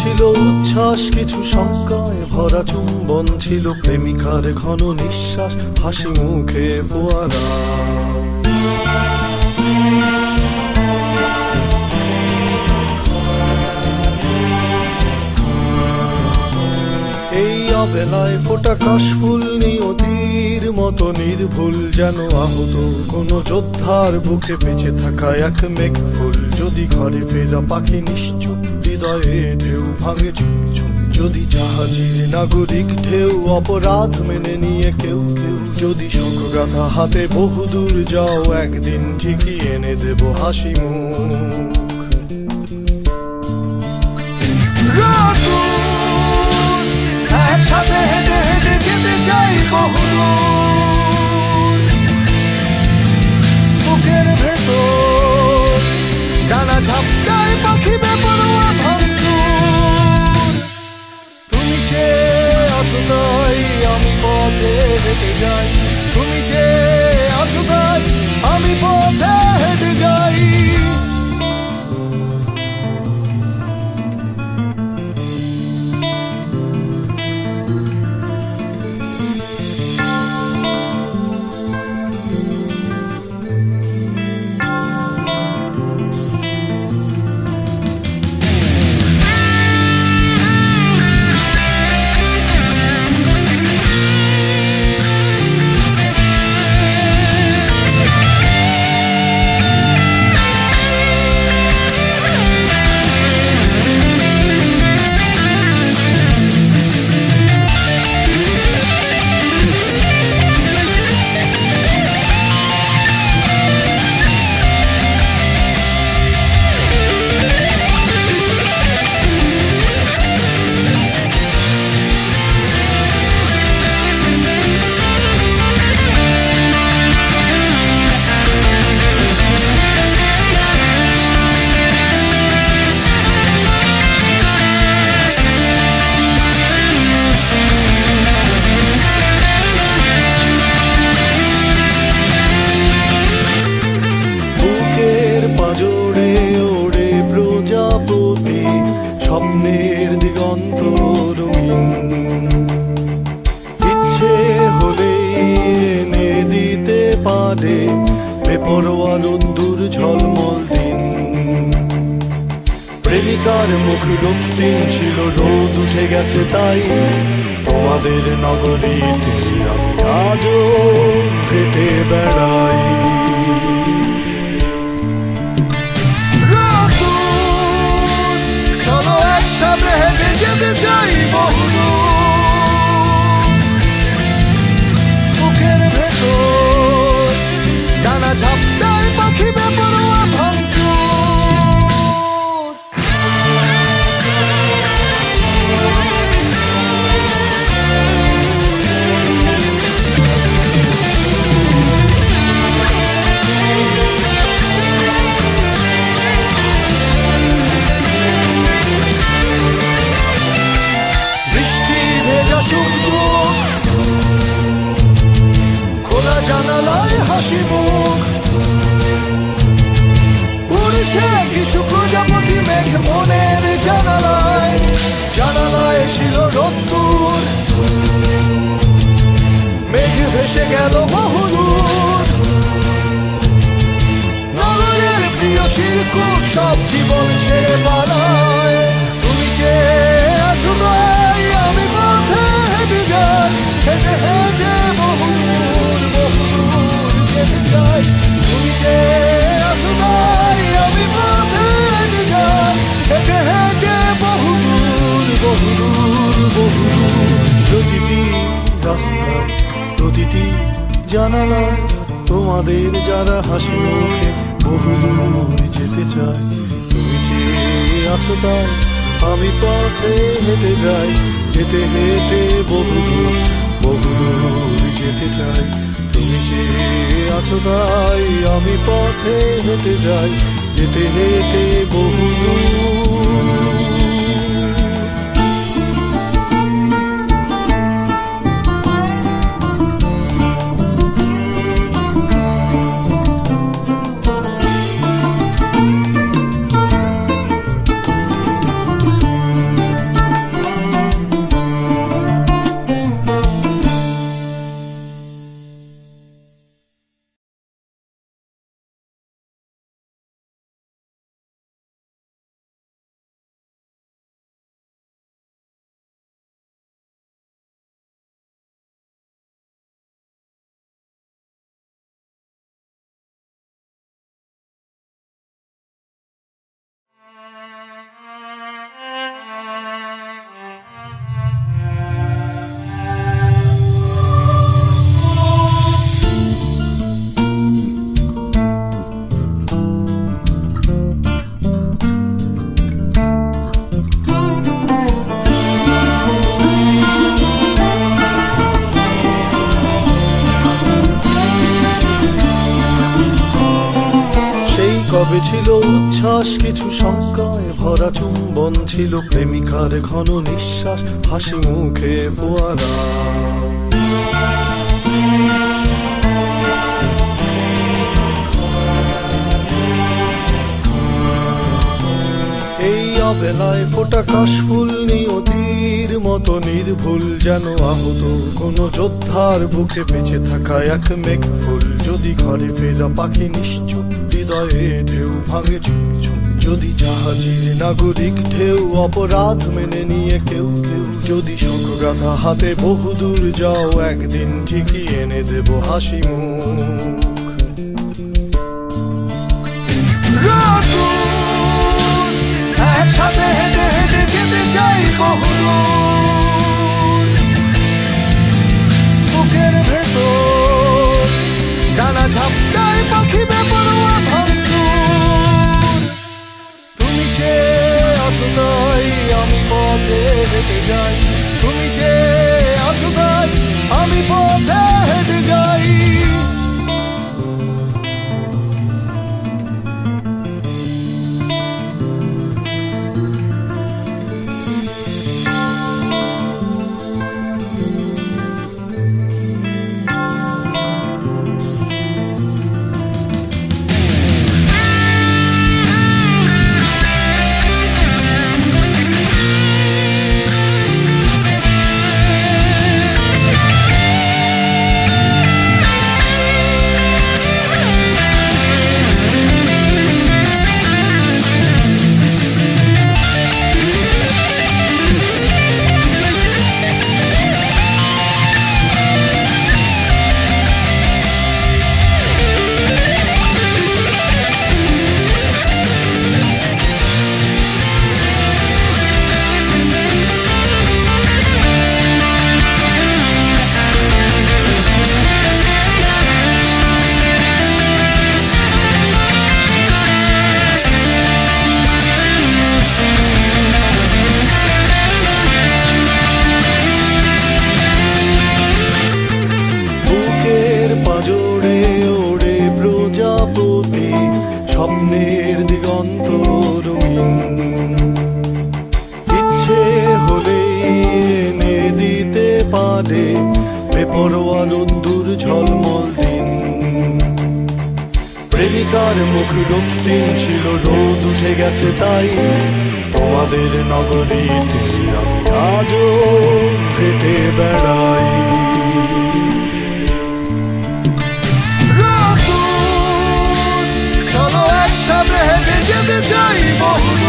ছিল উচ্ছ্বাস, কিছু শঙ্কায় ভরা চুম্বন ছিল, প্রেমিকার ঘন নিঃশ্বাস, হাসি মুখে ফোয়ারা। এই অবেলায় ফোটা কাশফুল নিয়তির মতো নির্ভুল, যেন আহত কোন যোদ্ধার বুকে বেঁচে থাকা এক মেঘ ফুল যদি ঘরে ফেরা পাখি নিশ্চুপ হৃদয়ে ঢেউ ভাঙে চুপ চুপ যদি জাহাজের নাগরিক ঢেউ অপরাধ মেনে নিয়ে কেউ কেউ, যদি শোকগাথা হাতে বহুদূর যাও, একদিন ঠিকই এনে দেব হাসি মুখ। একসাথে হেঁটে হেঁটে যেতে চাই বহুদূর বুকের ভেতর ডানা ঝাপটায় স্বপ্নের দিগন্ত রঙিন। ইচ্ছে হলে এনে দিতে পারে বেপরোয়া ঝলমল দিন প্রেমিকার মুখ রক্তিম ছিল, রোদ উঠে গেছে তাই। তোমাদের নগরীতে আমি আজও হেঁটে বেড়াই। একসাথে হেঁটে যেতে চাই বহুদূর জানালায় হাসি মুখ। উড়ছে কিছু প্রজাপতি মেঘ মনের জানালায়। জানালায় ছিল রত্তুর মেঘ ভেসে গেল বহুদূর নগরের প্রিয় চিরকুট সব জীবন ছেড়ে পালায় জানালায় তোমাদের যারা হাসি মুখে বহুদূর যেতে চায়, তুমি যে আছো তাই আমি পথে হেঁটে যাই, হেঁটে হেঁটে বহুদূর বহুদূর যেতে চাই, তুমি যে আছো তাই আমি পথে হেঁটে যাই, হেঁটে হেঁটে বহুদূর ছিল উচ্ছ্বাস, কিছু শঙ্কায় ভরা চুম্বন ছিল প্রেমিকার ঘন নিঃশ্বাস, হাসি মুখে ফোয়ারা। এই অবেলায় ফোটা কাশফুল নিয়তির মতো নির্ভুল যেন আহত কোন যোদ্ধার বুকে বেঁচে থাকা এক মেঘ ফুল যদি ঘরে ফেরা পাখি নিশ্চুপ হৃদয়ে ঢেউ ভাঙে যদি জাহাজের নাগরিক ঢেউ অপরাধ মেনে নিয়ে কেউ কেউ, যদি শোকগাথা হাতে বহুদূর যাও, একদিন ঠিকই এনে দেব হাসি মুখ। একসাথে হেঁটে হেঁটে যেতে চাই বহুদূর। বুকের ভেতর ডানা ঝাপটায় পাখি রক্তিম ছিল, রোদ উঠে গেছে তাই। তোমাদের নগরীতে আমি আজও হেঁটে বেড়াই। চলো একসাথে হেঁটে যেতে চাই বহুদূর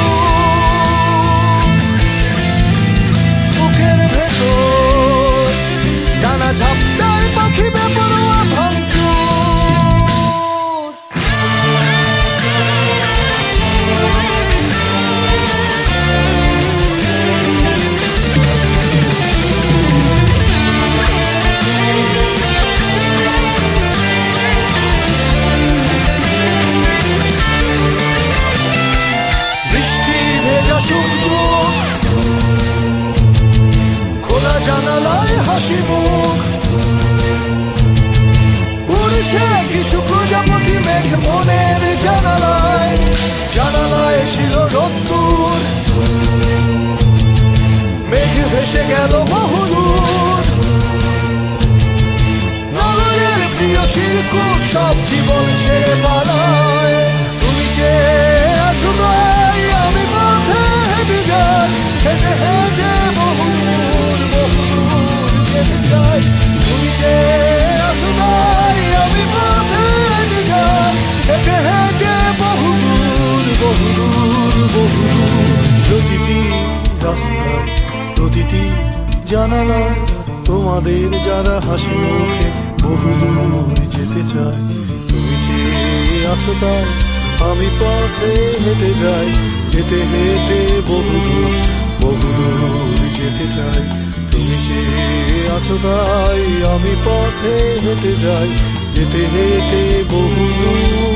হাসি মুখ উড়ছে কিছু প্রজাপতি মেঘ মনের জানালায় জানালায় ছিল রোদ্দুর মেঘ ভেসে গেল বহুদূর নগরের প্রিয় চিরকুট সব জীবন ছেড়ে বহুদূর প্রতিটি রাস্তায় প্রতিটি জানালায় তোমাদের যারা হাসি মুখে বহুদূর যেতে চায়, তুমি চেয়ে আছো তাই আমি পথে হেঁটে যাই, হেঁটে হেঁটে বহুদূর বহুদূর যেতে চাই। তুমি চেয়ে আছো তাই আমি পথে হেঁটে যাই, হেঁটে হেঁটে বহুদূর